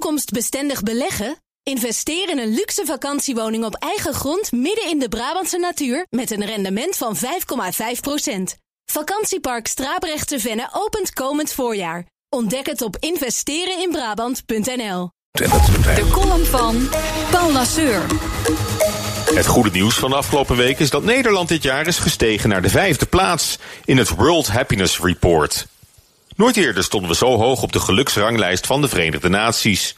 toekomstbestendig beleggen? Investeer in een luxe vakantiewoning op eigen grond midden in de Brabantse natuur met een rendement van 5,5%. Vakantiepark Strabrechtse Venne opent komend voorjaar. Ontdek het op investereninbrabant.nl. De column van Paul Lasseur. Het goede nieuws van de afgelopen week is dat Nederland dit jaar is gestegen naar de vijfde plaats in het World Happiness Report. Nooit eerder stonden we zo hoog op de geluksranglijst van de Verenigde Naties.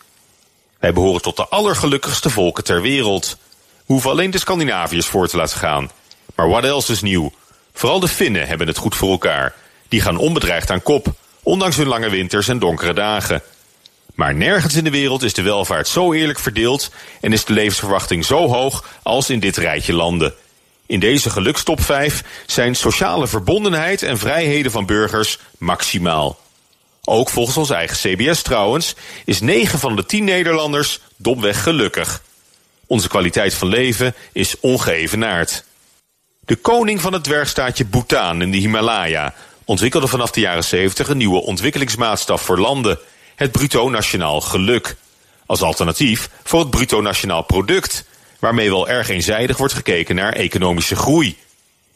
Wij behoren tot de allergelukkigste volken ter wereld. We hoeven alleen de Scandinaviërs voor te laten gaan. Maar wat else is nieuw? Vooral de Finnen hebben het goed voor elkaar. Die gaan onbedreigd aan kop, ondanks hun lange winters en donkere dagen. Maar nergens in de wereld is de welvaart zo eerlijk verdeeld en is de levensverwachting zo hoog als in dit rijtje landen. In deze gelukstop 5 zijn sociale verbondenheid en vrijheden van burgers maximaal. Ook volgens ons eigen CBS trouwens is 9 van de 10 Nederlanders domweg gelukkig. Onze kwaliteit van leven is ongeëvenaard. De koning van het dwergstaatje Bhutan in de Himalaya ontwikkelde vanaf de jaren 70 een nieuwe ontwikkelingsmaatstaf voor landen, het bruto nationaal geluk. Als alternatief voor het bruto nationaal product, waarmee wel erg eenzijdig wordt gekeken naar economische groei.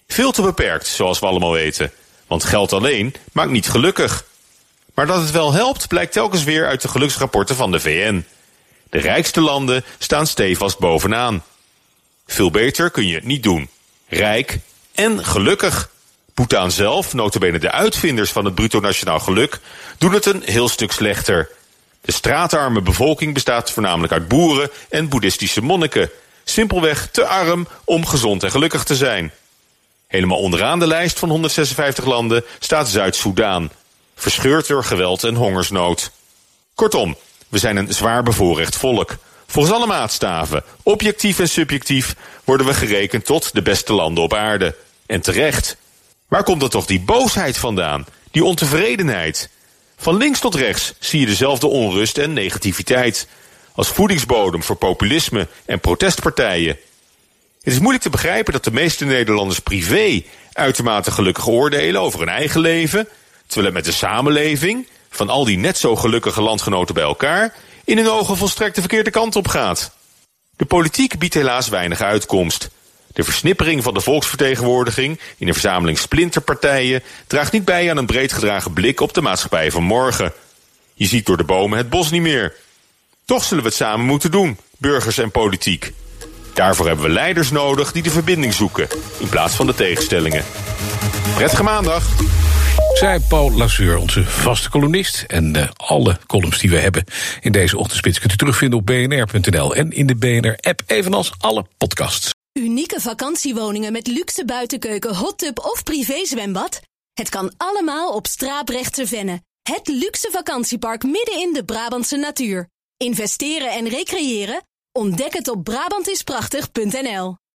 Veel te beperkt, zoals we allemaal weten, want geld alleen maakt niet gelukkig. Maar dat het wel helpt, blijkt telkens weer uit de geluksrapporten van de VN. De rijkste landen staan stevast bovenaan. Veel beter kun je het niet doen. Rijk en gelukkig. Bhutan zelf, notabene de uitvinders van het bruto nationaal geluk, doen het een heel stuk slechter. De straatarme bevolking bestaat voornamelijk uit boeren en boeddhistische monniken. Simpelweg te arm om gezond en gelukkig te zijn. Helemaal onderaan de lijst van 156 landen staat Zuid-Soedan. Verscheurd door geweld en hongersnood. Kortom, we zijn een zwaar bevoorrecht volk. Volgens alle maatstaven, objectief en subjectief, worden we gerekend tot de beste landen op aarde. En terecht. Waar komt dan toch die boosheid vandaan? Die ontevredenheid? Van links tot rechts zie je dezelfde onrust en negativiteit. Als voedingsbodem voor populisme en protestpartijen. Het is moeilijk te begrijpen dat de meeste Nederlanders privé uitermate gelukkig oordelen over hun eigen leven, terwijl het met de samenleving, van al die net zo gelukkige landgenoten bij elkaar, in hun ogen volstrekt de verkeerde kant op gaat. De politiek biedt helaas weinig uitkomst. De versnippering van de volksvertegenwoordiging in een verzameling splinterpartijen draagt niet bij aan een breed gedragen blik op de maatschappij van morgen. Je ziet door de bomen het bos niet meer. Toch zullen we het samen moeten doen, burgers en politiek. Daarvoor hebben we leiders nodig die de verbinding zoeken, in plaats van de tegenstellingen. Prettige maandag! Zij Paul Lasseur, onze vaste columnist. En uh, alle columns die we hebben in deze ochtendspits kunt u terugvinden op bnr.nl en in de BNR-app, evenals alle podcasts. Unieke vakantiewoningen met luxe buitenkeuken, hot tub of privézwembad? Het kan allemaal op Straaprechtse Venne. Het luxe vakantiepark midden in de Brabantse natuur. Investeren en recreëren? Ontdek het op Brabantisprachtig.nl